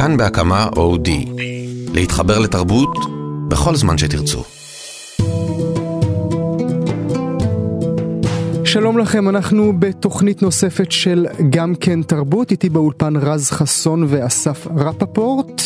כאן בהקמה אודי. להתחבר לתרבות בכל זמן שתרצו. שלום לכם, אנחנו בתוכנית נוספת של גם כן תרבות, איתי באולפן רז חסון ואסף רפפורט,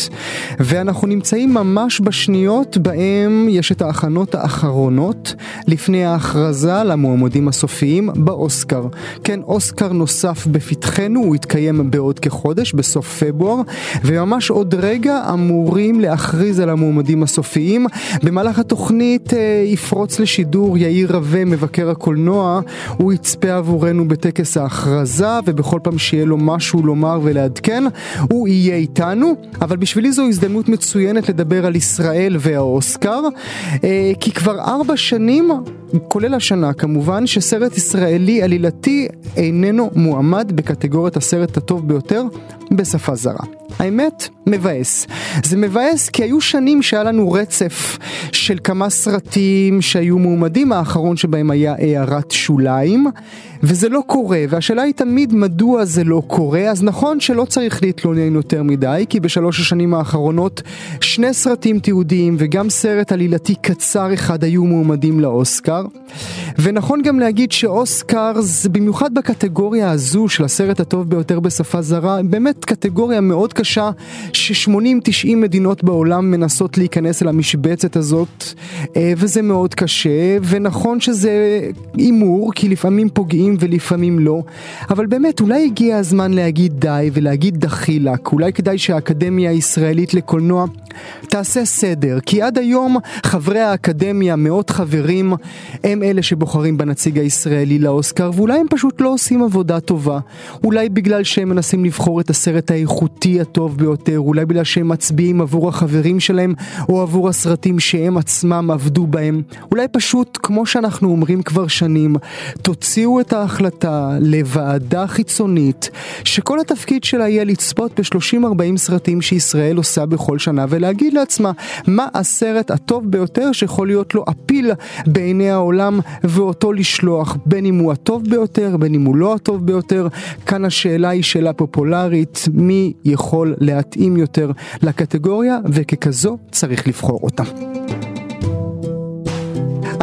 ואנחנו נמצאים ממש בשניות בהם יש את ההכנות האחרונות לפני ההכרזה למועמדים הסופיים באוסקר. כן, אוסקר נוסף בפתחנו, הוא יתקיים בעוד כחודש, בסוף פברואר, וממש עוד רגע אמורים להכריז על המועמדים הסופיים. במהלך התוכנית אה, יפרוץ לשידור יאיר רווה, מבקר הקולנוע, הוא יצפה עבורנו בטקס ההכרזה, ובכל פעם שיהיה לו משהו לומר ולעדכן, הוא יהיה איתנו. אבל בשבילי זו הזדמנות מצוינת לדבר על ישראל והאוסקר, אה, כי כבר ארבע שנים, כולל השנה כמובן, שסרט ישראלי עלילתי איננו מועמד בקטגוריית הסרט הטוב ביותר בשפה זרה. האמת, מבאס. זה מבאס כי היו שנים שהיה לנו רצף של כמה סרטים שהיו מועמדים, האחרון שבהם היה הערת שוליים, וזה לא קורה, והשאלה היא תמיד מדוע זה לא קורה, אז נכון שלא צריך להתלונן יותר מדי, כי בשלוש השנים האחרונות שני סרטים תיעודיים וגם סרט עלילתי קצר אחד היו מועמדים לאוסקר, ונכון גם להגיד שאוסקר זה במיוחד בקטגוריה הזו של הסרט הטוב ביותר בשפה זרה, באמת קטגוריה מאוד קשה ש-80-90 מדינות בעולם מנסות להיכנס אל המשבצת הזאת אה, וזה מאוד קשה ונכון שזה הימור כי לפעמים פוגעים ולפעמים לא אבל באמת אולי הגיע הזמן להגיד די ולהגיד דחילק. אולי כדאי שהאקדמיה הישראלית לקולנוע תעשה סדר כי עד היום חברי האקדמיה מאות חברים הם אלה שבוחרים בנציג הישראלי לאוסקר ואולי הם פשוט לא עושים עבודה טובה אולי בגלל שהם מנסים לבחור את הסרט האיכותי הטוב ביותר אולי בגלל שהם מצביעים עבור החברים שלהם או עבור הסרטים שהם עצמם עבדו בהם. אולי פשוט, כמו שאנחנו אומרים כבר שנים, תוציאו את ההחלטה לוועדה חיצונית שכל התפקיד שלה יהיה לצפות ב-30-40 סרטים שישראל עושה בכל שנה ולהגיד לעצמה מה הסרט הטוב ביותר שיכול להיות לו אפיל בעיני העולם ואותו לשלוח בין אם הוא הטוב ביותר בין אם הוא לא הטוב ביותר כאן השאלה היא שאלה פופולרית מי יכול להתאים יותר לקטגוריה וככזו צריך לבחור אותה.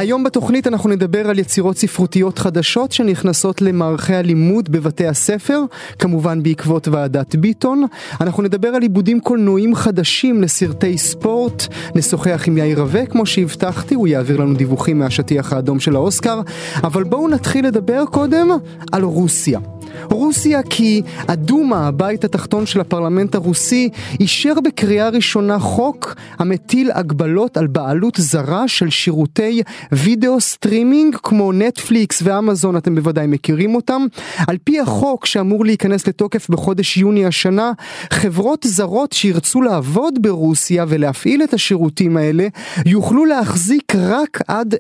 היום בתוכנית אנחנו נדבר על יצירות ספרותיות חדשות שנכנסות למערכי הלימוד בבתי הספר, כמובן בעקבות ועדת ביטון. אנחנו נדבר על עיבודים קולנועיים חדשים לסרטי ספורט, נשוחח עם יאיר רווה כמו שהבטחתי, הוא יעביר לנו דיווחים מהשטיח האדום של האוסקר, אבל בואו נתחיל לדבר קודם על רוסיה. רוסיה כי הדומה, הבית התחתון של הפרלמנט הרוסי, אישר בקריאה ראשונה חוק המטיל הגבלות על בעלות זרה של שירותי וידאו סטרימינג כמו נטפליקס ואמזון, אתם בוודאי מכירים אותם. על פי החוק שאמור להיכנס לתוקף בחודש יוני השנה, חברות זרות שירצו לעבוד ברוסיה ולהפעיל את השירותים האלה, יוכלו להחזיק רק עד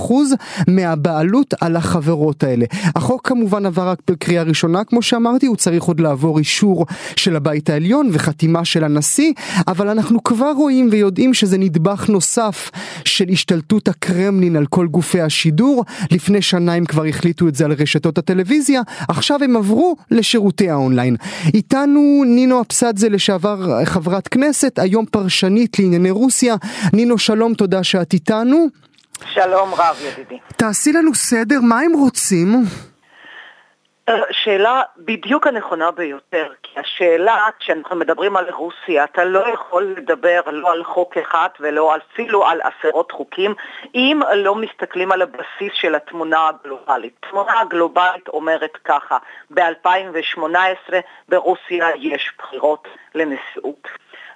20% מהבעלות על החברות האלה. החוק כמובן עבר רק בקריאה ראשונה, כמו שאמרתי, הוא צריך עוד לעבור אישור של הבית העליון וחתימה של הנשיא, אבל אנחנו כבר רואים ויודעים שזה נדבך נוסף של השתלטות הקרמלין על כל גופי השידור. לפני שנה הם כבר החליטו את זה על רשתות הטלוויזיה, עכשיו הם עברו לשירותי האונליין. איתנו נינו אבסדזה לשעבר חברת כנסת, היום פרשנית לענייני רוסיה. נינו שלום, תודה שאת איתנו. שלום רב ידידי. תעשי לנו סדר, מה הם רוצים? שאלה בדיוק הנכונה ביותר, כי השאלה, כשאנחנו מדברים על רוסיה, אתה לא יכול לדבר לא על חוק אחד ולא אפילו על עשרות חוקים, אם לא מסתכלים על הבסיס של התמונה הגלובלית. התמונה הגלובלית אומרת ככה, ב-2018 ברוסיה יש בחירות לנשיאות.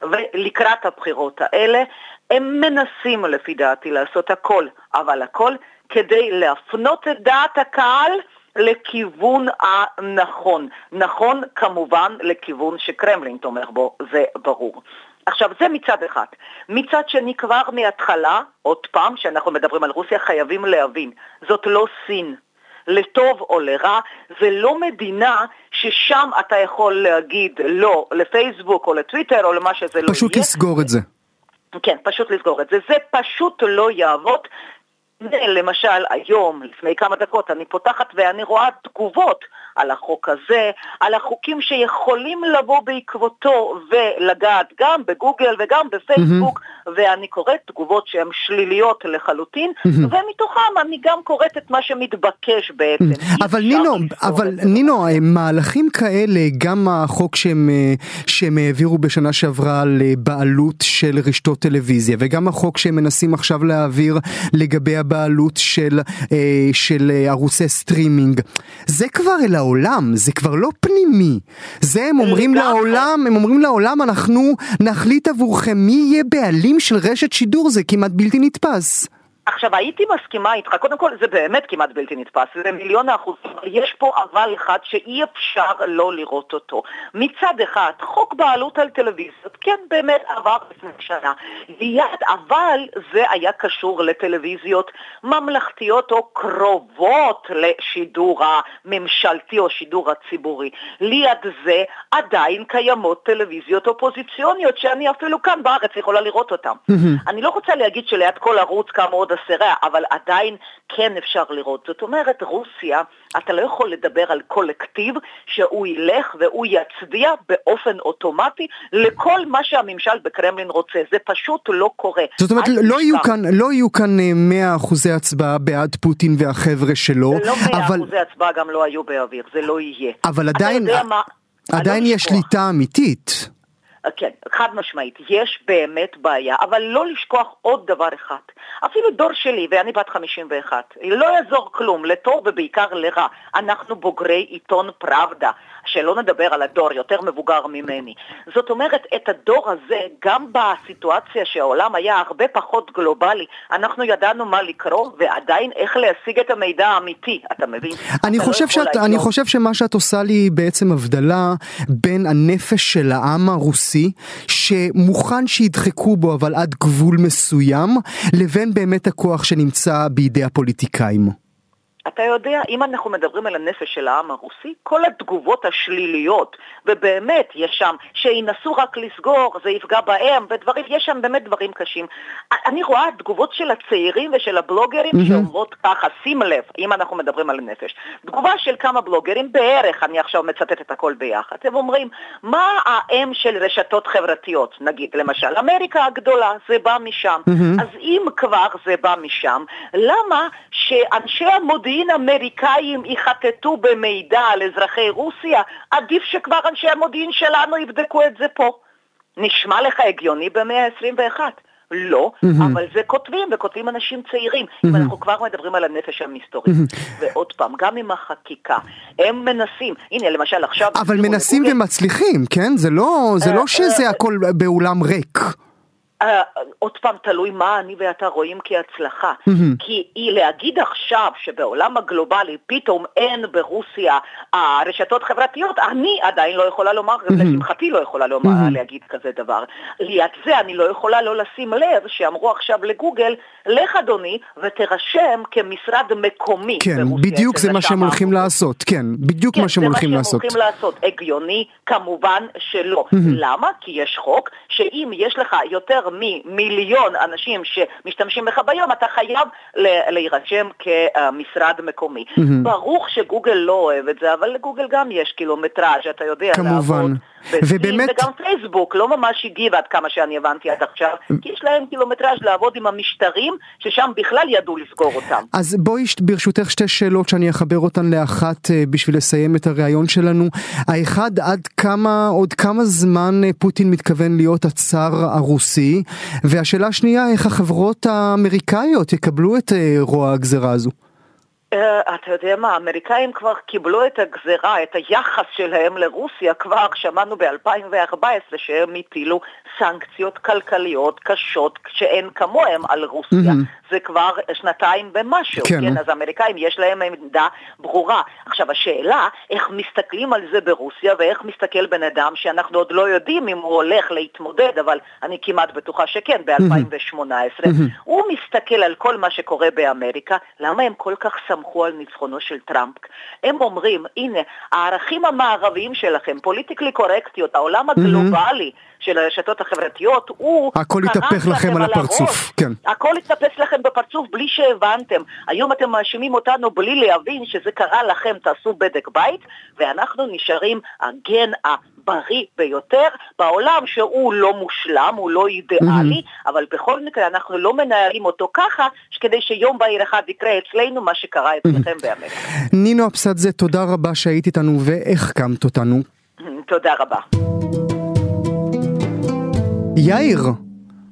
ולקראת הבחירות האלה הם מנסים לפי דעתי לעשות הכל, אבל הכל כדי להפנות את דעת הקהל לכיוון הנכון. נכון כמובן לכיוון שקרמלין תומך בו, זה ברור. עכשיו זה מצד אחד. מצד שני כבר מההתחלה, עוד פעם, כשאנחנו מדברים על רוסיה, חייבים להבין, זאת לא סין. לטוב או לרע, זה לא מדינה ששם אתה יכול להגיד לא לפייסבוק או לטוויטר או למה שזה לא יהיה. פשוט לסגור את זה. כן, פשוט לסגור את זה. זה פשוט לא יעבוד, למשל היום, לפני כמה דקות, אני פותחת ואני רואה תגובות על החוק הזה, על החוקים שיכולים לבוא בעקבותו ולגעת גם בגוגל וגם בפייסבוק, mm-hmm. ואני קוראת תגובות שהן שליליות לחלוטין. ומתוכם אני גם קוראת את מה שמתבקש בעצם. אבל נינו, אבל נינו, מהלכים כאלה, גם החוק שהם, אה, שהם העבירו בשנה שעברה על אה, של רשתות טלוויזיה, וגם החוק שהם מנסים עכשיו להעביר לגבי הבעלות של, אה, של ערוצי סטרימינג, זה כבר אל העולם, זה כבר לא פנימי. זה הם אומרים לעולם, הם אומרים לעולם, אנחנו נחליט עבורכם מי יהיה בעלים של רשת שידור, זה כמעט בלתי נתפס. עכשיו, הייתי מסכימה איתך, קודם כל זה באמת כמעט בלתי נתפס, זה מיליון האחוזים, יש פה אבל אחד שאי אפשר לא לראות אותו. מצד אחד, חוק בעלות על טלוויזיות, כן באמת עבר לפני שנה, ליד אבל זה היה קשור לטלוויזיות ממלכתיות או קרובות לשידור הממשלתי או שידור הציבורי. ליד זה עדיין קיימות טלוויזיות אופוזיציוניות שאני אפילו כאן בארץ יכולה לראות אותן. אני לא רוצה להגיד שליד כל ערוץ קם עוד אסירה, אבל עדיין כן אפשר לראות. זאת אומרת, רוסיה, אתה לא יכול לדבר על קולקטיב שהוא ילך והוא יצביע באופן אוטומטי לכל מה שהממשל בקרמלין רוצה. זה פשוט לא קורה. זאת אומרת, לא יהיו, כאן, לא יהיו כאן 100 אה, אחוזי הצבעה בעד פוטין והחבר'ה שלו. לא 100 אבל... אחוזי הצבעה גם לא היו באוויר, זה לא יהיה. אבל עדיין, מה... עדיין יש שליטה אמיתית. כן, חד משמעית, יש באמת בעיה, אבל לא לשכוח עוד דבר אחד. אפילו דור שלי, ואני בת 51, לא יעזור כלום, לטוב ובעיקר לרע. אנחנו בוגרי עיתון פראבדה, שלא נדבר על הדור יותר מבוגר ממני. זאת אומרת, את הדור הזה, גם בסיטואציה שהעולם היה הרבה פחות גלובלי, אנחנו ידענו מה לקרוא, ועדיין איך להשיג את המידע האמיתי, אתה מבין? אני, אתה לא חושב, לא שאת, אני חושב שמה שאת עושה לי בעצם הבדלה בין הנפש של העם הרוסי, שמוכן שידחקו בו אבל עד גבול מסוים, לבין באמת הכוח שנמצא בידי הפוליטיקאים. אתה יודע, אם אנחנו מדברים על הנפש של העם הרוסי, כל התגובות השליליות, ובאמת יש שם, שינסו רק לסגור, זה יפגע בהם, ודברים, יש שם באמת דברים קשים. אני רואה תגובות של הצעירים ושל הבלוגרים mm-hmm. שאומרות ככה, שים לב, אם אנחנו מדברים על נפש. תגובה של כמה בלוגרים, בערך, אני עכשיו מצטט את הכל ביחד, הם אומרים, מה האם של רשתות חברתיות? נגיד, למשל, אמריקה הגדולה, זה בא משם. Mm-hmm. אז אם כבר זה בא משם, למה שאנשי המודיעין מודיעין אמריקאים יחטטו במידע על אזרחי רוסיה, עדיף שכבר אנשי המודיעין שלנו יבדקו את זה פה. נשמע לך הגיוני במאה ה-21? לא, mm-hmm. אבל זה כותבים, וכותבים אנשים צעירים. Mm-hmm. אם אנחנו כבר מדברים על הנפש המסתורית. Mm-hmm. ועוד פעם, גם עם החקיקה, הם מנסים, הנה למשל עכשיו... אבל מנסים. ומצליחים, כן? זה לא, זה לא שזה הכל באולם ריק. Uh, עוד פעם, תלוי מה אני ואתה רואים כהצלחה. Mm-hmm. כי היא להגיד עכשיו שבעולם הגלובלי פתאום אין ברוסיה uh, רשתות חברתיות, אני עדיין לא יכולה לומר, mm-hmm. לשמחתי לא יכולה לומר, mm-hmm. להגיד כזה דבר. ליד זה אני לא יכולה לא לשים לב שאמרו עכשיו לגוגל, לך אדוני ותרשם כמשרד מקומי כן. כן, בדיוק זה מה שהם הולכים לעשות, כן, בדיוק כן, מה שהם הולכים לעשות. כן, זה מה שהם הולכים לעשות. הגיוני? כמובן שלא. Mm-hmm. למה? כי יש חוק שאם יש לך יותר ממיליון אנשים שמשתמשים בך ביום, אתה חייב להירשם כמשרד מקומי. Mm-hmm. ברוך שגוגל לא אוהב את זה, אבל לגוגל גם יש קילומטראז', אתה יודע, כמובן. ובאמת... וגם פייסבוק לא ממש הגיב עד כמה שאני הבנתי עד עכשיו, כי יש להם קילומטראז' לעבוד עם המשטרים, ששם בכלל ידעו לסגור אותם. אז בואי ברשותך שתי שאלות שאני אחבר אותן לאחת אה, בשביל לסיים את הריאיון שלנו. האחד, עד כמה, עוד כמה זמן אה, פוטין מתכוון להיות הצאר הרוסי? והשאלה השנייה, איך החברות האמריקאיות יקבלו את אה, רוע הגזרה הזו? Uh, אתה יודע מה, האמריקאים כבר קיבלו את הגזרה, את היחס שלהם לרוסיה, כבר שמענו ב-2014 שהם הטילו סנקציות כלכליות קשות שאין כמוהם על רוסיה. Mm-hmm. זה כבר שנתיים ומשהו, כן. כן? אז האמריקאים יש להם עמדה ברורה. עכשיו השאלה, איך מסתכלים על זה ברוסיה ואיך מסתכל בן אדם שאנחנו עוד לא יודעים אם הוא הולך להתמודד, אבל אני כמעט בטוחה שכן, ב-2018. Mm-hmm. הוא מסתכל על כל מה שקורה באמריקה, למה הם כל כך סמכו על ניצחונו של טראמפ? הם אומרים, הנה, הערכים המערביים שלכם, פוליטיקלי קורקטיות, העולם הגלובלי, mm-hmm. של הרשתות החברתיות, הוא הכל התהפך לכם על הפרצוף, כן. הכל התהפך לכם בפרצוף בלי שהבנתם. היום אתם מאשימים אותנו בלי להבין שזה קרה לכם, תעשו בדק בית, ואנחנו נשארים הגן הבריא ביותר בעולם שהוא לא מושלם, הוא לא אידיאלי, mm-hmm. אבל בכל מקרה אנחנו לא מנהלים אותו ככה, כדי שיום בהיר אחד יקרה אצלנו מה שקרה אצלכם mm-hmm. באמריקה. נינו אבסדזה, תודה רבה שהיית איתנו והחכמת אותנו. תודה רבה. יאיר,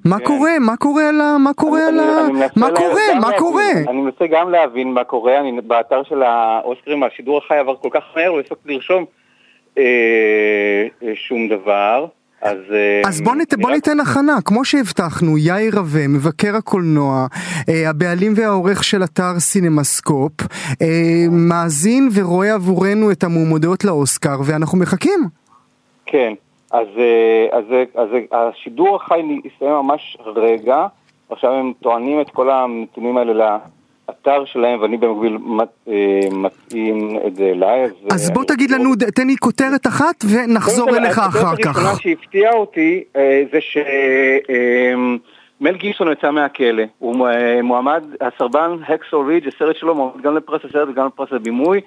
מה כן. קורה? מה קורה על ה... מה קורה על ה... מה קורה? מה קורה? אני מנסה גם להבין מה קורה, אני באתר של האוסקרים, השידור החי עבר כל כך מהר, לא הספקתי לרשום אה, אה, שום דבר. אז, אה, אז בוא, נת, בוא ניתן הכנה, כמו שהבטחנו, יאיר רווה, מבקר הקולנוע, הבעלים והעורך של אתר סינמסקופ, מאזין ורואה עבורנו את המועמדות לאוסקר, ואנחנו מחכים. כן, אז, אה, אז, אז, אז השידור החי הסתיים ממש רגע, עכשיו הם טוענים את כל הנתונים האלה לאתר שלהם, ואני במקביל אה, מתאים את זה אליי. אז, אז בוא תגיד לנו, תן לי כותרת אחת ונחזור אליך אחר כך. הכותרת הראשונה שהפתיעה אותי אה, זה ש... מל גיבסון יצא מהכלא, הוא מועמד, הסרבן הקסו רידג', הסרט שלו מועמד גם לפרס הסרט וגם לפרס הבימוי.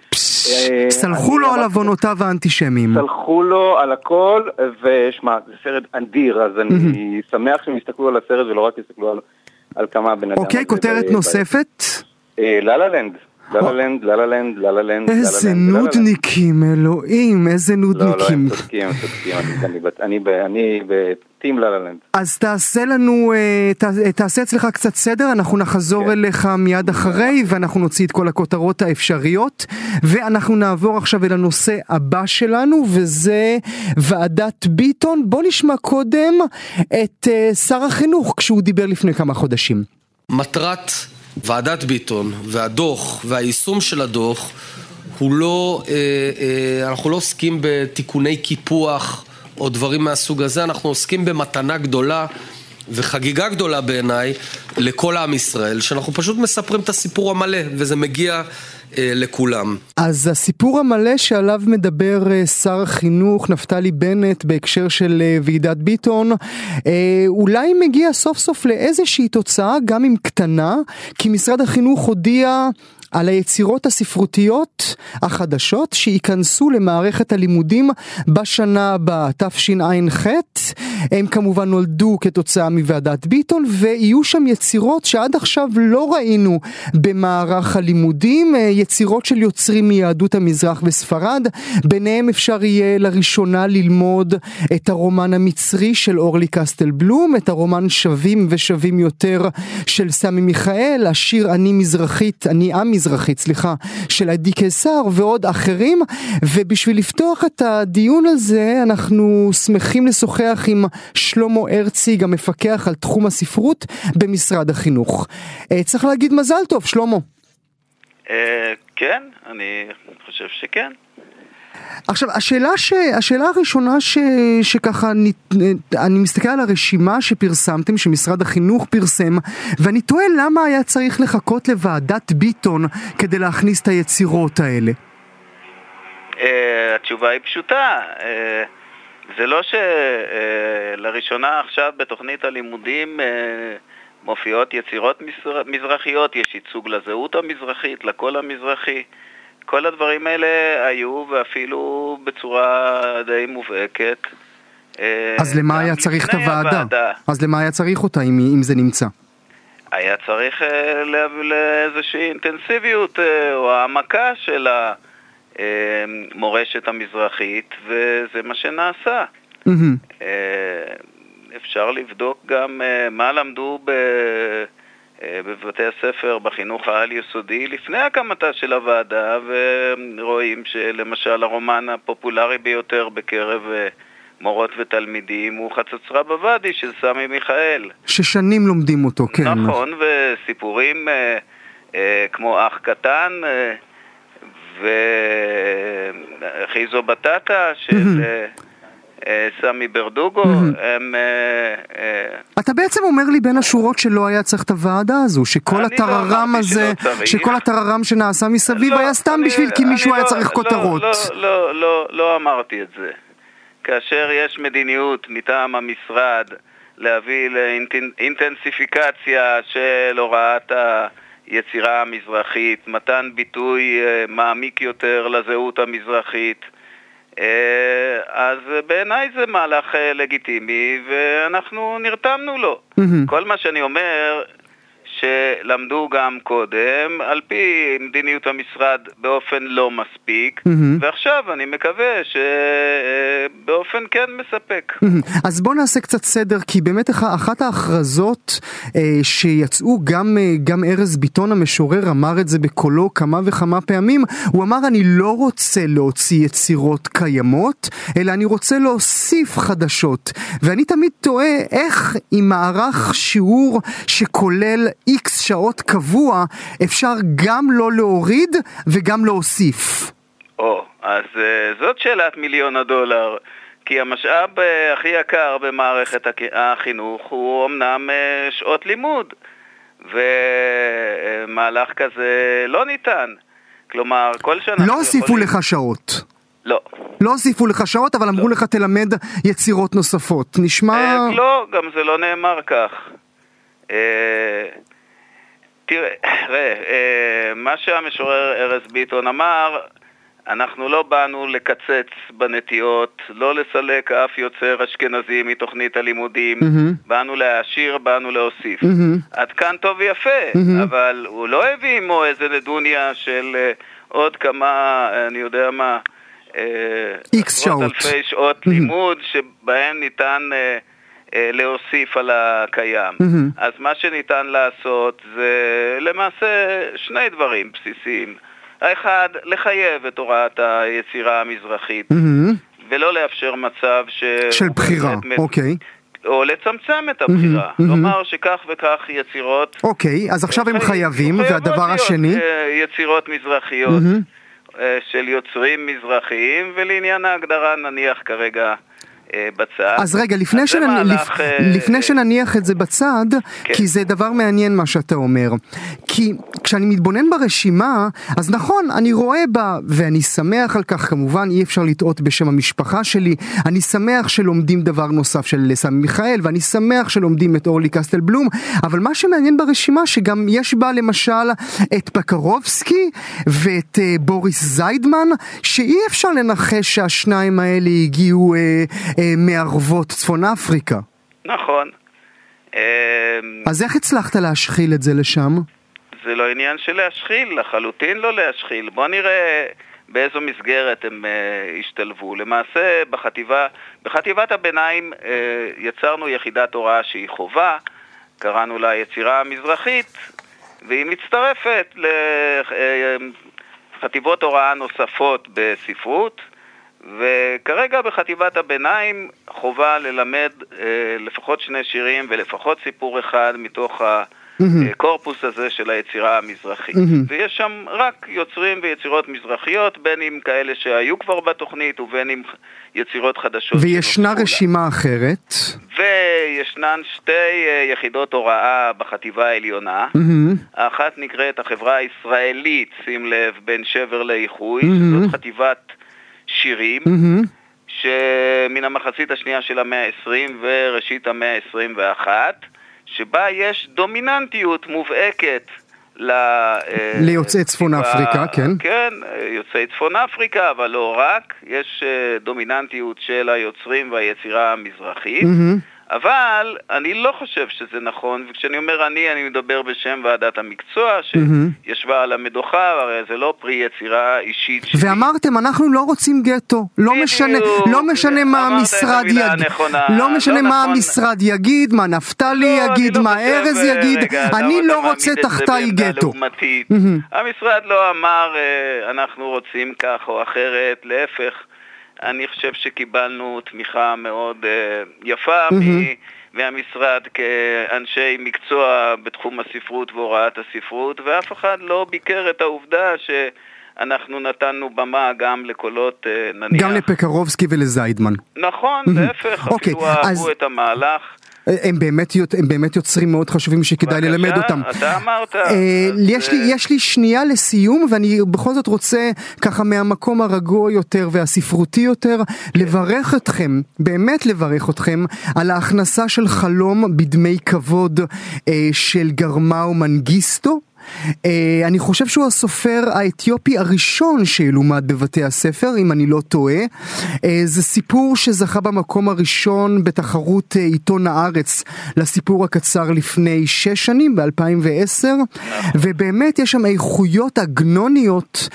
סלחו לו על עוונותיו האנטישמיים. סלחו לו על הכל, ושמע, זה סרט אדיר, אז אני שמח שהם יסתכלו על הסרט ולא רק יסתכלו על כמה הבן אדם. אוקיי, כותרת נוספת? לה לה לנד. ללה לנד, ללה לנד, ללה לנד. איזה נודניקים, אלוהים, איזה נודניקים. לא, לא, הם צודקים, הם צודקים, אני בטים ללה לנד. אז תעשה לנו, אה, תעשה אצלך קצת סדר, אנחנו נחזור כן. אליך מיד אחרי, ואנחנו נוציא את כל הכותרות האפשריות, ואנחנו נעבור עכשיו אל הנושא הבא שלנו, וזה ועדת ביטון. בוא נשמע קודם את אה, שר החינוך, כשהוא דיבר לפני כמה חודשים. מטרת ועדת ביטון והדוח והיישום של הדוח הוא לא, אה, אנחנו לא עוסקים בתיקוני קיפוח או דברים מהסוג הזה, אנחנו עוסקים במתנה גדולה וחגיגה גדולה בעיניי לכל עם ישראל, שאנחנו פשוט מספרים את הסיפור המלא וזה מגיע אה, לכולם. אז הסיפור המלא שעליו מדבר אה, שר החינוך נפתלי בנט בהקשר של אה, ועידת ביטון, אולי מגיע סוף סוף לאיזושהי תוצאה, גם אם קטנה, כי משרד החינוך הודיע על היצירות הספרותיות החדשות שייכנסו למערכת הלימודים בשנה הבאה, תשע"ח. הם כמובן נולדו כתוצאה מוועדת ביטון, ויהיו שם יצירות שעד עכשיו לא ראינו במערך הלימודים, יצירות של יוצרים מיהדות המזרח וספרד, ביניהם אפשר יהיה לראשונה ללמוד את הרומן המצרי של אורלי קסטל בלום, את הרומן שווים ושווים יותר של סמי מיכאל, השיר אני מזרחית, אני עם מזרחית, סליחה, של עדי קיסר ועוד אחרים, ובשביל לפתוח את הדיון הזה אנחנו שמחים לשוחח עם שלמה הרציג המפקח על תחום הספרות במשרד החינוך. אה, צריך להגיד מזל טוב, שלמה. אה, כן, אני חושב שכן. עכשיו, השאלה, ש... השאלה הראשונה ש... שככה, אני... אני מסתכל על הרשימה שפרסמתם, שמשרד החינוך פרסם, ואני תוהה למה היה צריך לחכות לוועדת ביטון כדי להכניס את היצירות האלה. Uh, התשובה היא פשוטה. Uh, זה לא שלראשונה uh, עכשיו בתוכנית הלימודים uh, מופיעות יצירות מזרחיות, יש ייצוג לזהות המזרחית, לקול המזרחי. כל הדברים האלה היו, ואפילו בצורה די מובהקת. אה, אז למה היה צריך את הוועדה? הוועדה? אז למה היה צריך אותה אם, אם זה נמצא? היה צריך אה, לאיזושהי אינטנסיביות אה, או העמקה של המורשת המזרחית, וזה מה שנעשה. Mm-hmm. אפשר לבדוק גם מה למדו ב... אה, בבתי הספר בחינוך העל-יסודי לפני הקמתה של הוועדה, ורואים שלמשל הרומן הפופולרי ביותר בקרב אה, מורות ותלמידים הוא חצוצרה בוואדי של סמי מיכאל. ששנים לומדים אותו, כן. נכון, וסיפורים אה, אה, כמו אח קטן אה, וחיזו בטטה של... אה, אה, סמי ברדוגו, הם... אה, אתה בעצם אומר לי בין השורות שלא היה צריך את הוועדה הזו, שכל לא הטררם הזה, שכל הטררם שנעשה מסביב לא, היה סתם בשביל כי מישהו היה לא- צריך כותרות. לא, אמרתי את זה. כאשר יש מדיניות מטעם המשרד להביא לאינטנסיפיקציה של הוראת היצירה המזרחית, מתן ביטוי אה, מעמיק יותר לזהות המזרחית, אה, אז בעיניי זה מהלך אה, לגיטימי ואנחנו נרתמנו לו. Mm-hmm. כל מה שאני אומר שלמדו גם קודם, על פי מדיניות המשרד באופן לא מספיק, mm-hmm. ועכשיו אני מקווה שבאופן כן מספק. Mm-hmm. אז בוא נעשה קצת סדר, כי באמת אחת ההכרזות אה, שיצאו, גם, אה, גם ארז ביטון המשורר אמר את זה בקולו כמה וכמה פעמים, הוא אמר אני לא רוצה להוציא יצירות קיימות, אלא אני רוצה להוסיף חדשות. ואני תמיד תוהה איך עם מערך שיעור שכולל איקס שעות קבוע, אפשר גם לא להוריד וגם להוסיף. או, אז uh, זאת שאלת מיליון הדולר. כי המשאב uh, הכי יקר במערכת החינוך הוא אמנם uh, שעות לימוד, ומהלך כזה לא ניתן. כלומר, כל שנה... לא הוסיפו יכולים... לך שעות. לא. לא הוסיפו לך שעות, אבל אמרו לא. לך תלמד יצירות נוספות. נשמע... לא, גם זה לא נאמר כך. תראה, אה, מה שהמשורר ארז ביטון אמר, אנחנו לא באנו לקצץ בנטיות, לא לסלק אף יוצר אשכנזי מתוכנית הלימודים, mm-hmm. באנו להעשיר, באנו להוסיף. Mm-hmm. עד כאן טוב ויפה, mm-hmm. אבל הוא לא הביא עמו איזה נדוניה של uh, עוד כמה, אני יודע מה, איקס uh, שעות. אלפי שעות mm-hmm. לימוד שבהן ניתן... Uh, אה, להוסיף על הקיים. Mm-hmm. אז מה שניתן לעשות זה למעשה שני דברים בסיסיים. האחד, לחייב את הוראת היצירה המזרחית, mm-hmm. ולא לאפשר מצב ש... של בחירה, אוקיי. או לצמצם את הבחירה, mm-hmm, לומר mm-hmm. שכך וכך יצירות... אוקיי, אז עכשיו הם חייבים, והדבר השני? אה, יצירות מזרחיות mm-hmm. של יוצרים מזרחיים, ולעניין ההגדרה נניח כרגע אה, בצד. אז רגע, לפני, אז שנ... מהלך, לפ... אה... לפני שנניח את זה בצד, כן. כי זה דבר מעניין מה שאתה אומר. כי כשאני מתבונן ברשימה, אז נכון, אני רואה בה, ואני שמח על כך, כמובן אי אפשר לטעות בשם המשפחה שלי, אני שמח שלומדים דבר נוסף של סמי מיכאל, ואני שמח שלומדים את אורלי קסטל בלום, אבל מה שמעניין ברשימה, שגם יש בה למשל את פקרובסקי ואת uh, בוריס זיידמן, שאי אפשר לנחש שהשניים האלה הגיעו... Uh, אה, מערבות צפון אפריקה. נכון. אה, אז איך הצלחת להשחיל את זה לשם? זה לא עניין של להשחיל, לחלוטין לא להשחיל. בוא נראה באיזו מסגרת הם uh, השתלבו. למעשה, בחטיבה, בחטיבת הביניים uh, יצרנו יחידת הוראה שהיא חובה, קראנו לה יצירה המזרחית, והיא מצטרפת לחטיבות הוראה נוספות בספרות. וכרגע בחטיבת הביניים חובה ללמד אה, לפחות שני שירים ולפחות סיפור אחד מתוך הקורפוס הזה של היצירה המזרחית. ויש שם רק יוצרים ויצירות מזרחיות, בין אם כאלה שהיו כבר בתוכנית ובין אם יצירות חדשות. וישנה רשימה אחרת. וישנן שתי אה, יחידות הוראה בחטיבה העליונה. האחת נקראת החברה הישראלית, שים לב, בין שבר לאיחוי, זאת חטיבת... שירים, mm-hmm. שמן המחצית השנייה של המאה ה-20 וראשית המאה ה-21, שבה יש דומיננטיות מובהקת ל... אה, ליוצאי צפון אפריקה, כן. כן, יוצאי צפון אפריקה, אבל לא רק, יש אה, דומיננטיות של היוצרים והיצירה המזרחית. Mm-hmm. אבל אני לא חושב שזה נכון, וכשאני אומר אני, אני מדבר בשם ועדת המקצוע שישבה על המדוכה, הרי זה לא פרי יצירה אישית שלי. ואמרתם, אנחנו לא רוצים גטו, לא משנה, לא משנה מה המשרד יגיד, לא משנה מה נכון. המשרד יגיד, מה נפתלי לא, יגיד, לא מה ארז יגיד, אני לא רוצה תחתיי גטו. המשרד לא אמר, אה, אנחנו רוצים כך או אחרת, להפך. אני חושב שקיבלנו תמיכה מאוד uh, יפה mm-hmm. מהמשרד כאנשי מקצוע בתחום הספרות והוראת הספרות, ואף אחד לא ביקר את העובדה ש... אנחנו נתנו במה גם לקולות, uh, נניח... גם לפקרובסקי ולזיידמן. נכון, להפך, okay, אוקיי, אפילו אהבו אז... את המהלך. הם באמת, הם באמת יוצרים מאוד חשובים שכדאי בבקשה, ללמד אותם. אתה אמרת. אה, אז, יש, לי, אה, יש לי שנייה לסיום ואני בכל זאת רוצה ככה מהמקום הרגוע יותר והספרותי יותר לברך אתכם, באמת לברך אתכם על ההכנסה של חלום בדמי כבוד אה, של גרמאו מנגיסטו. Uh, אני חושב שהוא הסופר האתיופי הראשון שילומד בבתי הספר, אם אני לא טועה. Uh, זה סיפור שזכה במקום הראשון בתחרות uh, עיתון הארץ לסיפור הקצר לפני שש שנים, ב-2010, ובאמת יש שם איכויות עגנוניות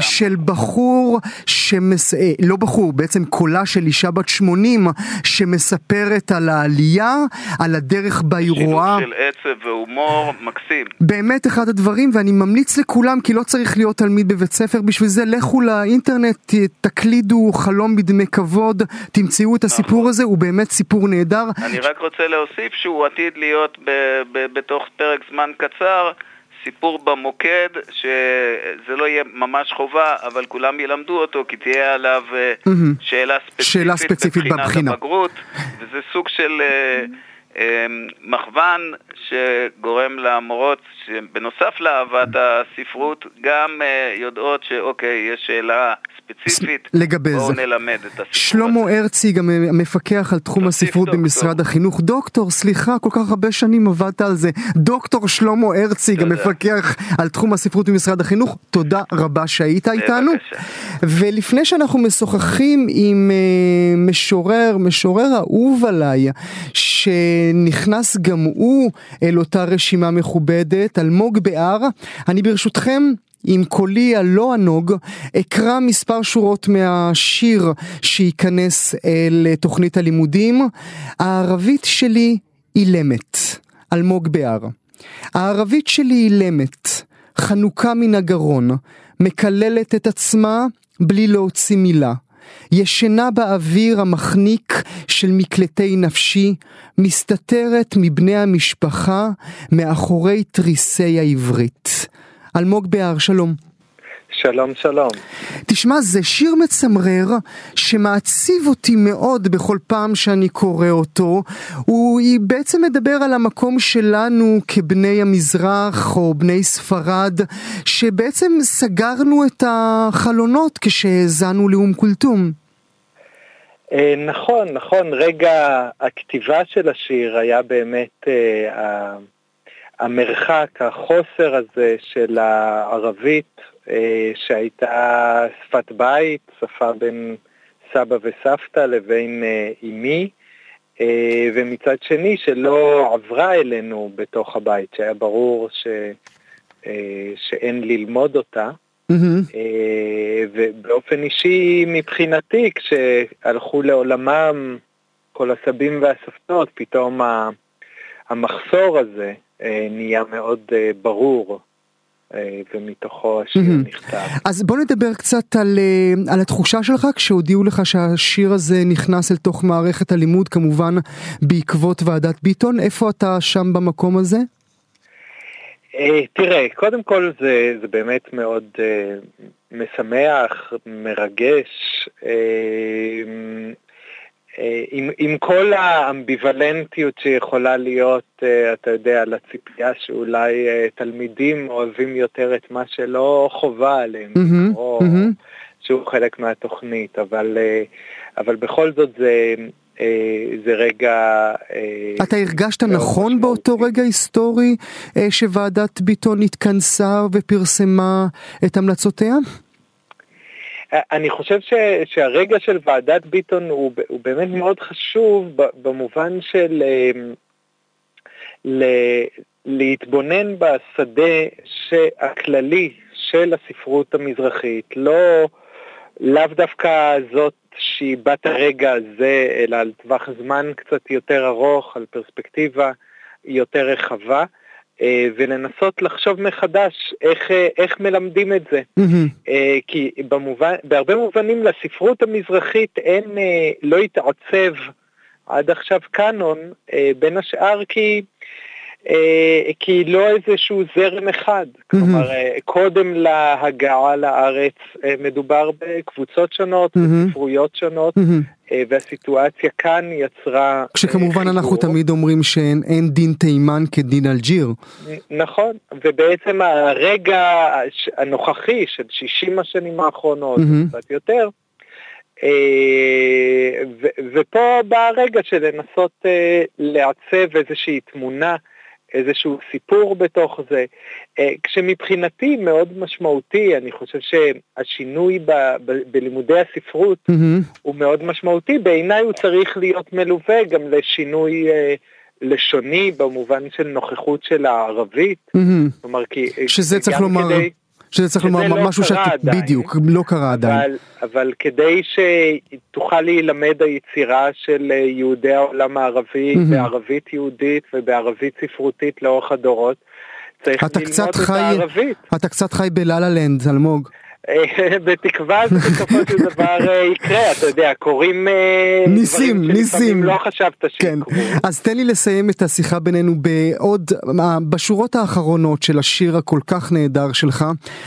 של בחור, שמס... לא בחור, בעצם קולה של אישה בת 80, שמספרת על העלייה, על הדרך בה היא רואה. שילוב של עצב והומור מקסים. באמת אחד הדברים ואני ממליץ לכולם כי לא צריך להיות תלמיד בבית ספר בשביל זה לכו לאינטרנט תקלידו חלום בדמי כבוד תמצאו את הסיפור נכון. הזה הוא באמת סיפור נהדר. אני רק רוצה להוסיף שהוא עתיד להיות בתוך פרק זמן קצר סיפור במוקד, שזה לא יהיה ממש חובה, אבל כולם ילמדו אותו, כי תהיה עליו אה, שאלה ספציפית, שאלה ספציפית בבחינה. בבחינת הבגרות, וזה סוג של אה, מכוון שגורם למורות, שבנוסף לאהבת הספרות, גם אה, יודעות שאוקיי, יש שאלה ספציפית, לגבי בואו זה. נלמד את הסיפור שלמה הזה. הרצי גם המפקח על תחום הספרות דוקטור. במשרד החינוך דוקטור סליחה כל כך הרבה שנים עבדת על זה דוקטור שלמה הרצי גם תודה. מפקח על תחום הספרות במשרד החינוך תודה רבה שהיית איתנו בבקשה. ולפני שאנחנו משוחחים עם uh, משורר משורר אהוב עליי שנכנס גם הוא אל אותה רשימה מכובדת אלמוג בהר אני ברשותכם עם קולי הלא ענוג, אקרא מספר שורות מהשיר שייכנס אל תוכנית הלימודים. הערבית שלי אילמת, אלמוג בהר. הערבית שלי אילמת, חנוקה מן הגרון, מקללת את עצמה בלי להוציא מילה. ישנה באוויר המחניק של מקלטי נפשי, מסתתרת מבני המשפחה מאחורי תריסי העברית. אלמוג בהר, שלום. שלום שלום. תשמע, זה שיר מצמרר שמעציב אותי מאוד בכל פעם שאני קורא אותו. הוא בעצם מדבר על המקום שלנו כבני המזרח או בני ספרד, שבעצם סגרנו את החלונות כשהאזנו לאום כולתום. אה, נכון, נכון, רגע הכתיבה של השיר היה באמת אה, המרחק, החוסר הזה של הערבית שהייתה שפת בית, שפה בין סבא וסבתא לבין אה, אמי, אה, ומצד שני שלא עברה אלינו בתוך הבית, שהיה ברור ש, אה, שאין ללמוד אותה. אה, ובאופן אישי מבחינתי, כשהלכו לעולמם כל הסבים והסבתות, פתאום המחסור הזה אה, נהיה מאוד אה, ברור, אה, ומתוכו השיר מהמם. נכתב. אז בוא נדבר קצת על, אה, על התחושה שלך כשהודיעו לך שהשיר הזה נכנס אל תוך מערכת הלימוד, כמובן בעקבות ועדת ביטון. איפה אתה שם במקום הזה? אה, תראה, קודם כל זה, זה באמת מאוד אה, משמח, מרגש, אה, אה, עם, עם כל האמביוולנטיות שיכולה להיות, אה, אתה יודע, לציפייה שאולי אה, תלמידים אוהבים יותר את מה שלא חובה עליהם, מהמם, או מהמם. שהוא חלק מהתוכנית, אבל, אה, אבל בכל זאת זה, אה, זה רגע... אה, אתה הרגשת נכון באותו. רגע היסטורי אה, שוועדת ביטון התכנסה ופרסמה את המלצותיה? אני חושב ש, שהרגע של ועדת ביטון הוא, הוא באמת מאוד חשוב במובן של אמ, ל, להתבונן בשדה הכללי של הספרות המזרחית, לא לאו דווקא זאת שהיא בת הרגע הזה, אלא על טווח זמן קצת יותר ארוך, על פרספקטיבה יותר רחבה, ולנסות לחשוב מחדש איך, אה, איך מלמדים את זה. אה, כי במובן, בהרבה מובנים לספרות המזרחית אין, אה, לא התעצב עד עכשיו קאנון, אה, בין השאר כי אה, כי היא לא איזשהו זרם אחד. כלומר, אה, קודם להגעה לארץ אה, מדובר בקבוצות שונות, בספרויות שונות, והסיטואציה כאן יצרה כשכמובן אנחנו תמיד אומרים שאין דין תימן כדין אלג'יר. נכון, ובעצם הרגע הנוכחי של 60 השנים האחרונות, קצת יותר, ופה בא הרגע של לנסות לעצב איזושהי תמונה איזשהו סיפור בתוך זה, אה, כשמבחינתי מאוד משמעותי, אני חושב שהשינוי ב, ב, בלימודי הספרות mm-hmm. הוא מאוד משמעותי, בעיניי הוא צריך להיות מלווה גם לשינוי אה, לשוני במובן של נוכחות של הערבית, mm-hmm. כלומר כי... שזה צריך לומר... כדי... שזה צריך לומר לא משהו שאת... בדיוק, לא קרה עדיין. אבל, אבל כדי שתוכל להילמד היצירה של אה, יהודי העולם הערבי mm-hmm. בערבית יהודית ובערבית ספרותית לאורך הדורות, צריך ללמוד את הערבית. אתה קצת חי בלה-לה לנד, אלמוג. בתקווה שבסופו של דבר אה, יקרה, אתה יודע, קורים אה, ניסים, ניסים. לא חשבת. שיקרו. כן. אז תן לי לסיים את השיחה בינינו בעוד, אה, בשורות האחרונות של השיר הכל כך נהדר שלך,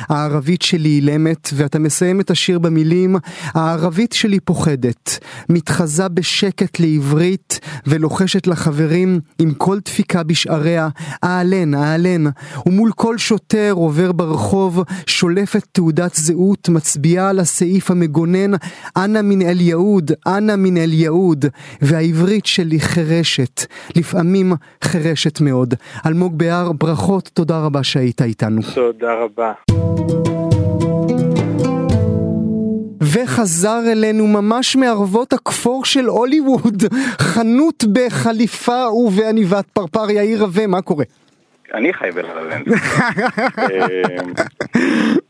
הערבית שלי אילמת, ואתה מסיים את השיר במילים, הערבית שלי פוחדת, מתחזה בשקט לעברית, ולוחשת לחברים עם כל דפיקה בשעריה, אהלן, אהלן, ומול כל שוטר עובר ברחוב, שולפת תעודת זהות מצביעה על הסעיף המגונן אנא מן אל יהוד, אנא מן אל יהוד, והעברית שלי חירשת, לפעמים חירשת מאוד. אלמוג בהר, ברכות, תודה רבה שהיית איתנו. תודה רבה. וחזר אלינו ממש מערבות הכפור של הוליווד, חנות בחליפה ובעניבת פרפר יאיר רווה, מה קורה? אני חי בללנד.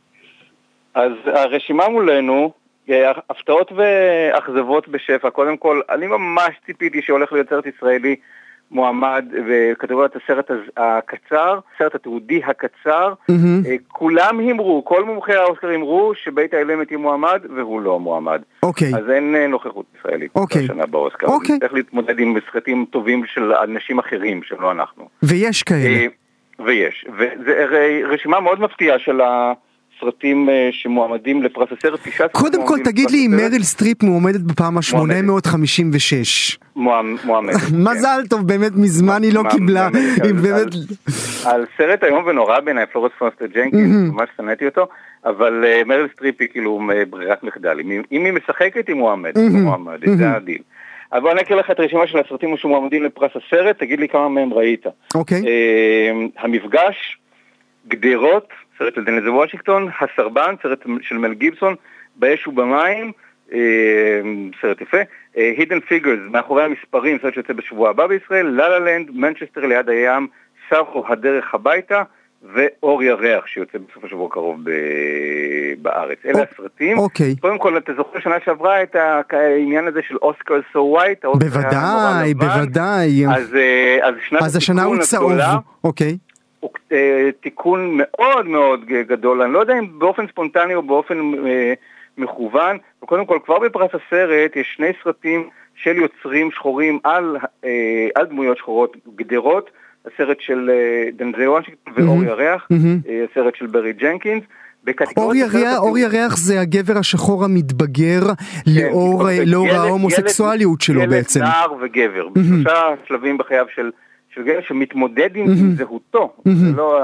אז הרשימה מולנו, אה, הפתעות ואכזבות בשפע. קודם כל, אני ממש ציפיתי שהולך להיות סרט ישראלי מועמד בקטגוריית הסרט הקצר, סרט התיעודי הקצר. Mm-hmm. כולם הימרו, כל מומחי האוסקר הימרו שבית האלמת יהיה מועמד, והוא לא מועמד. אוקיי. Okay. אז אין אה, נוכחות ישראלית okay. אוקיי. השנה באוסקר. אוקיי. Okay. צריך להתמודד עם סרטים טובים של אנשים אחרים, שלא אנחנו. ויש כאלה. ויש. וזו רשימה מאוד מפתיעה של ה... סרטים אה, שמועמדים לפרס הסרט, תשעה סרטים קודם כל תגיד לי אם מריל סטריפ מועמדת בפעם ה-856. מועמדת. מזל טוב, באמת מזמן היא לא קיבלה. על סרט איום ונורא בעיניי, פלורנס פוסטר ג'נקינס, ממש שנאתי אותו, אבל אה, מריל סטריפ היא כאילו אה, ברירת מחדל. אם היא משחקת היא מועמדת, זה הדיל. אבל בוא אני אקריא לך את הרשימה של הסרטים שמועמדים לפרס הסרט, תגיד לי כמה מהם ראית. אוקיי. המפגש, גדרות, סרט של דנזל וושינגטון, הסרבן, סרט של מל גיבסון, באש ובמים, אה, סרט יפה, אה, Hidden Figures, מאחורי המספרים, סרט שיוצא בשבוע הבא בישראל, לה לה לנד, מנצ'סטר ליד הים, סארו הדרך הביתה, ואור ירח שיוצא בסוף השבוע הקרוב ב... בארץ. אלה הסרטים. אוקיי. קודם כל, אתה זוכר שנה שעברה את העניין הזה של אוסקר so white? בוודאי, בוודאי. אז, אה, אז שנת אז השנה הוא צהוב. אוקיי. הוא תיקון מאוד מאוד גדול, אני לא יודע אם באופן ספונטני או באופן אה, מכוון, וקודם כל כבר בפרס הסרט יש שני סרטים של יוצרים שחורים על, אה, על דמויות שחורות, גדרות, הסרט של אה, דנזי וושינגטון ואור ירח, mm-hmm. הסרט של ברי ג'נקינס. אור ירח, אור ירח זה הגבר השחור המתבגר כן, לאור ההומוסקסואליות שלו ילד, בעצם. ילד, נער וגבר, mm-hmm. בשלושה שלבים בחייו של של גבר שמתמודד עם. זהותו. זה לא,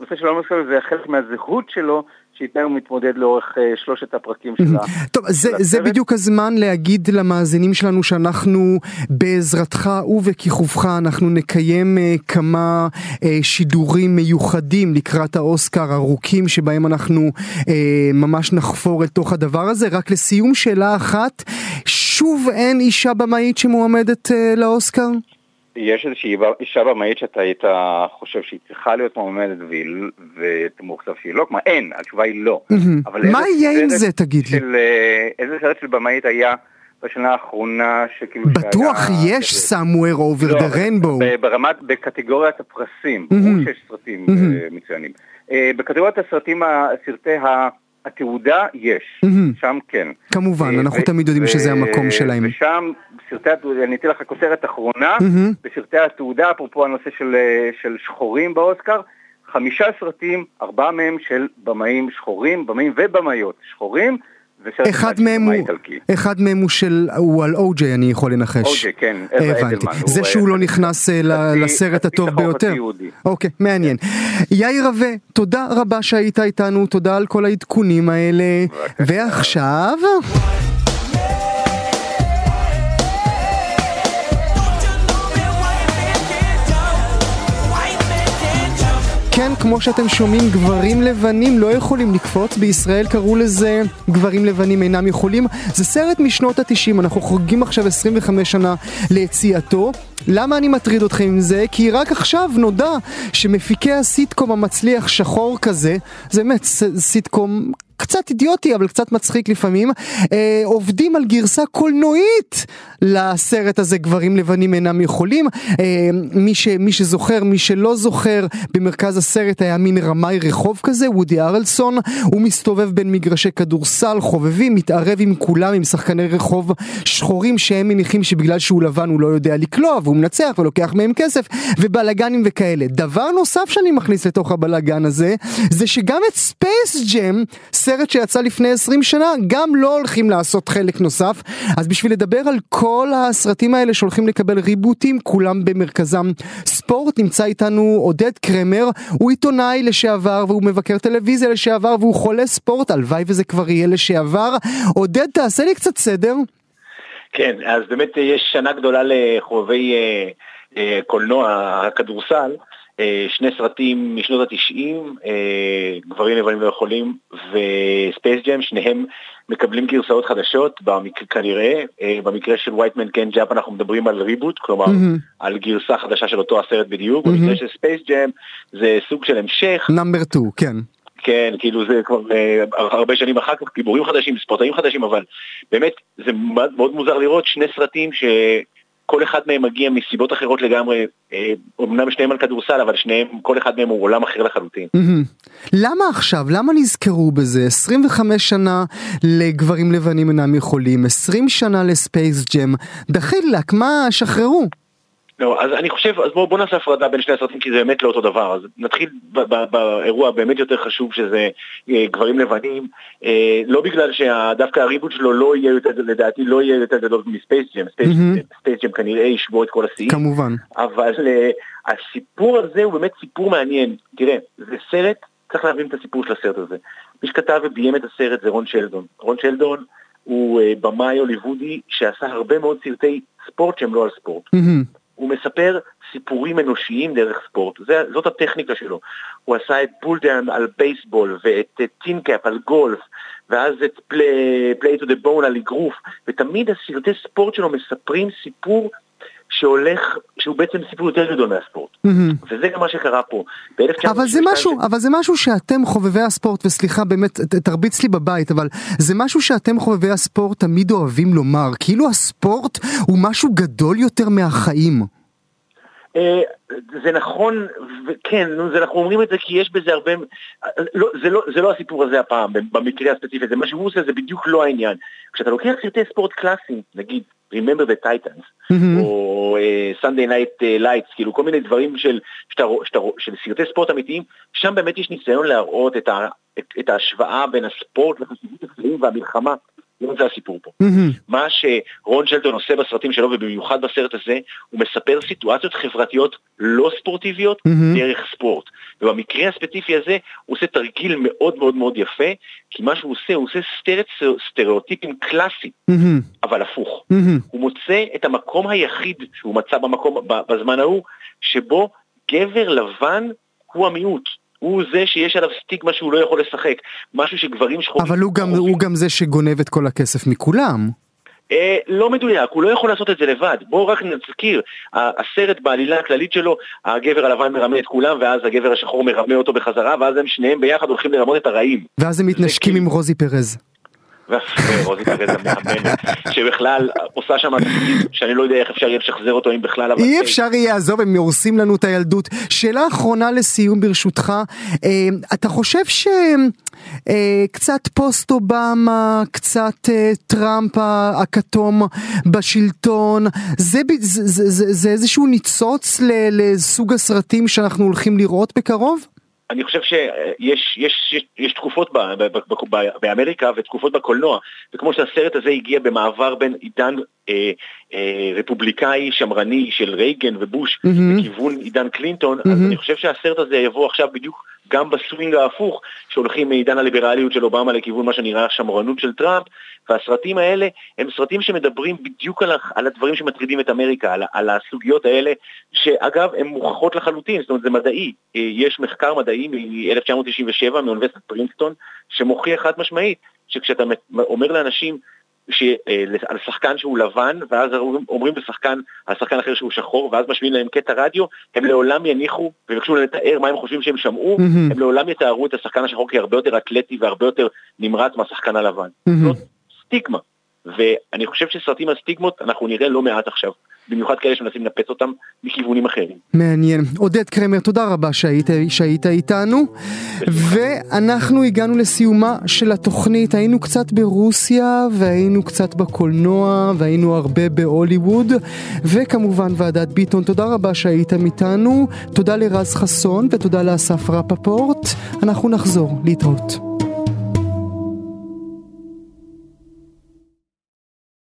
הנושא של ההומוסקסואל זה חלק מהזהות שלו, שאיתה הוא מתמודד לאורך uh, שלושת הפרקים mm-hmm. שלה. טוב, זה, זה בדיוק הזמן להגיד למאזינים שלנו שאנחנו בעזרתך ובכיכובך אנחנו נקיים uh, כמה uh, שידורים מיוחדים לקראת האוסקר ארוכים שבהם אנחנו uh, ממש נחפור אל תוך הדבר הזה. רק לסיום שאלה אחת, שוב אין אישה במאית שמועמדת אה, לאוסקר? יש איזושהי אישה במאית שאתה היית חושב שהיא צריכה להיות מועמדת ואתה מאוכזב שהיא לא, כלומר אין, התשובה היא לא. מה יהיה עם זה תגיד לי? אה, איזה סרט של במאית היה בשנה האחרונה שכאילו... בטוח יש somewhere over the rainbow. ברמת, בקטגוריית הסרטים, ברור שיש סרטים אה, מצוינים. אה, בקטגוריית הסרטים, סרטי ה... התעודה יש, שם כן. כמובן, אנחנו תמיד יודעים שזה המקום שלהם. ושם סרטי, אני אתן לך כותרת אחרונה, מהמם. בסרטי התעודה, אפרופו הנושא של, אה, של שחורים באוסקר, חמישה סרטים, ארבעה מהם של במאים שחורים, במאים ובמאיות שחורים, וסרט אחד מהם הוא, איטלקי. אחד מהם הוא של, הוא על אוג'יי אני יכול לנחש. אוג'יי, כן, אווה הבנתי. זה הוא, שהוא אה, לא נכנס אה, לסרט הטוב ביותר. אוקיי, מעניין. יאיר רווה, תודה רבה שהיית איתנו, תודה על כל העדכונים האלה. ועכשיו... כן, כמו שאתם שומעים, גברים לבנים לא יכולים לקפוץ, בישראל קראו לזה גברים לבנים אינם יכולים. זה סרט משנות התשעים, אנחנו חוגגים עכשיו 25 שנה ליציאתו. למה אני מטריד אתכם עם זה? כי רק עכשיו נודע שמפיקי הסיטקום המצליח שחור כזה, זה באמת סיטקום קצת אידיוטי אבל קצת מצחיק לפעמים, אה, עובדים על גרסה קולנועית לסרט הזה גברים לבנים אינם יכולים. אה, מי, ש, מי שזוכר, מי שלא זוכר, במרכז הסרט היה מין רמאי רחוב כזה, וודי ארלסון, הוא מסתובב בין מגרשי כדורסל, חובבים, מתערב עם כולם, עם שחקני רחוב שחורים שהם מניחים שבגלל שהוא לבן הוא לא יודע לקלוע והוא מנצח ולוקח מהם כסף ובלאגנים וכאלה. דבר נוסף שאני מכניס לתוך הבלאגן הזה, זה שגם את ספייס ג'ם, סרט שיצא לפני 20 שנה, גם לא הולכים לעשות חלק נוסף. אז בשביל לדבר על כל הסרטים האלה שהולכים לקבל ריבוטים, כולם במרכזם ספורט, נמצא איתנו עודד קרמר, הוא עיתונאי לשעבר והוא מבקר טלוויזיה לשעבר והוא חולה ספורט, הלוואי וזה כבר יהיה לשעבר. עודד, תעשה לי קצת סדר. כן, אז באמת יש שנה גדולה לחובבי אה, אה, קולנוע הכדורסל, שני סרטים משנות התשעים, אה, גברים לבנים לא יכולים, וספייס ג'ם, שניהם מקבלים גרסאות חדשות, במק... כנראה, אה, במקרה של וייטמן קן ג'אפ אנחנו מדברים על reboot, כלומר מהמם. על גרסה חדשה של אותו הסרט בדיוק, מהמם. במקרה של ספייס ג'ם זה סוג של המשך, number 2, כן. כן, כאילו זה כבר אה, הרבה שנים אחר כך, גיבורים חדשים, ספורטאים חדשים, אבל באמת זה מאוד מוזר לראות שני סרטים שכל אחד מהם מגיע מסיבות אחרות לגמרי, אה, אמנם שניהם על כדורסל, אבל שניהם, כל אחד מהם הוא עולם אחר לחלוטין. למה עכשיו? למה נזכרו בזה? 25 שנה לגברים לבנים אינם יכולים, 20 שנה לספייס ג'ם, דחילק, מה, שחררו. לא, אז אני חושב, אז בואו בוא נעשה הפרדה בין שני הסרטים כי זה באמת לא אותו דבר. אז נתחיל האירוע הבאמת יותר חשוב שזה אה, גברים לבנים, אה, לא בגלל שדווקא ה reboot שלו לא יהיה יותר, לדעתי לא יהיה יותר גדול מספייס ג'ם, ספייס ג'ם כנראה ישבור את כל השיאים. כמובן. אבל אה, הסיפור הזה הוא באמת סיפור מעניין. תראה, זה סרט, צריך להבין את הסיפור של הסרט הזה. מי שכתב וביים את הסרט זה רון שלדון. רון שלדון הוא אה, במאי הוליוודי שעשה הרבה מאוד סרטי ספורט שהם לא על ספורט. מהמם. הוא מספר סיפורים אנושיים דרך ספורט, זה, זאת הטכניקה שלו. הוא עשה את Bull Durham על בייסבול, ואת Tin Cup על גולף, ואז את Play It to the Bone על אגרוף, ותמיד הסרטי ספורט שלו מספרים סיפור שהולך, שהוא בעצם סיפור יותר גדול מהספורט. מהמם. וזה גם מה שקרה פה. ב-1962 אבל זה משהו, אבל זה משהו שאתם חובבי הספורט, וסליחה באמת, תרביץ לי בבית, אבל זה משהו שאתם חובבי הספורט תמיד אוהבים לומר, כאילו הספורט הוא משהו גדול יותר מהחיים. אה, זה נכון, זה, אנחנו אומרים את זה כי יש בזה הרבה, לא, זה, לא, זה לא הסיפור הזה הפעם, במקרה הספציפי הזה, מה שהוא עושה זה בדיוק לא העניין. כשאתה לוקח סרטי ספורט קלאסיים, נגיד, Remember the Titans, מהמם. או uh, Sunday Night uh, Lights, כאילו כל מיני דברים של, שאתה, שאתה, של סרטי ספורט אמיתיים, שם באמת יש ניסיון להראות את, ה, את, את ההשוואה בין הספורט לחשיבות החיים והמלחמה. לא זה הסיפור פה. מה שרון שלטון עושה בסרטים שלו, ובמיוחד בסרט הזה, הוא מספר סיטואציות חברתיות לא ספורטיביות. דרך ספורט. ובמקרה הספציפי הזה, הוא עושה תרגיל מאוד מאוד מאוד יפה, כי מה שהוא עושה, הוא עושה סרט סטריאוטיפים קלאסי, מהמם. אבל הפוך. הוא מוצא את המקום היחיד שהוא מצא במקום, בזמן ההוא, שבו גבר לבן הוא המיעוט. הוא זה שיש עליו סטיגמה שהוא לא יכול לשחק. משהו שגברים שחורים... אבל הוא גם, הוא גם זה שגונב את כל הכסף מכולם. אה, לא מדויק, הוא לא יכול לעשות את זה לבד. בואו רק נזכיר, הסרט בעלילה הכללית שלו, הגבר הלבן מרמה את כולם, ואז הגבר השחור מרמה אותו בחזרה, ואז הם שניהם ביחד הולכים לרמות את הרעים. ואז הם מתנשקים כאילו- עם רוזי פרז. ורוזית ארז המהממת, שבכלל עושה שם תפקיד שאני לא יודע איך אפשר יהיה לשחזר אותו אם בכלל... אי אפשר יהיה, עזוב, הם הורסים לנו את הילדות. שאלה אחרונה לסיום ברשותך, אה, אתה חושב ש... אה, קצת פוסט אובמה, קצת אה, טראמפ הכתום בשלטון, זה, זה, זה, זה, זה איזשהו ניצוץ לסוג הסרטים שאנחנו הולכים לראות בקרוב? אני חושב שיש יש, יש, יש תקופות ב, ב, ב, ב, באמריקה ותקופות בקולנוע, וכמו שהסרט הזה הגיע במעבר בין עידן רפובליקאי שמרני של רייגן ובוש. לכיוון עידן קלינטון. אז אני חושב שהסרט הזה יבוא עכשיו בדיוק גם בסווינג ההפוך, שהולכים מעידן הליברליות של אובמה לכיוון מה שנראה השמרנות של טראמפ, והסרטים האלה הם סרטים שמדברים בדיוק על, על הדברים שמטרידים את אמריקה, על, על הסוגיות האלה, שאגב, הן מוכחות לחלוטין, זאת אומרת זה מדעי. אה, יש מחקר מדעי מ-1997 מאוניברסיטת פרינסטון, שמוכיח חד משמעית, שכשאתה אומר לאנשים אה, על שחקן שהוא לבן, ואז אומרים לשחקן, על שחקן אחר שהוא שחור, ואז משמיעים להם קטע רדיו, הם לעולם יניחו ויבקשו לתאר מה הם חושבים שהם שמעו, mm-hmm. הם לעולם יתארו את השחקן השחור כהרבה יותר אתלטי והרבה יותר נמרץ מהשחקן הלבן. Mm-hmm. זאת סטיגמה. ואני חושב שסרטים על סטיגמות אנחנו נראה לא מעט עכשיו. במיוחד כאלה שמנסים לנפץ אותם מכיוונים אחרים. מעניין. עודד קרמר, תודה רבה שהיית, שהיית איתנו. ואנחנו הגענו לסיומה של התוכנית. היינו קצת ברוסיה, והיינו קצת בקולנוע, והיינו הרבה בהוליווד, וכמובן ועדת ביטון. תודה רבה שהייתם איתנו. תודה לרז חסון ותודה לאסף רפפורט. אנחנו נחזור להתראות.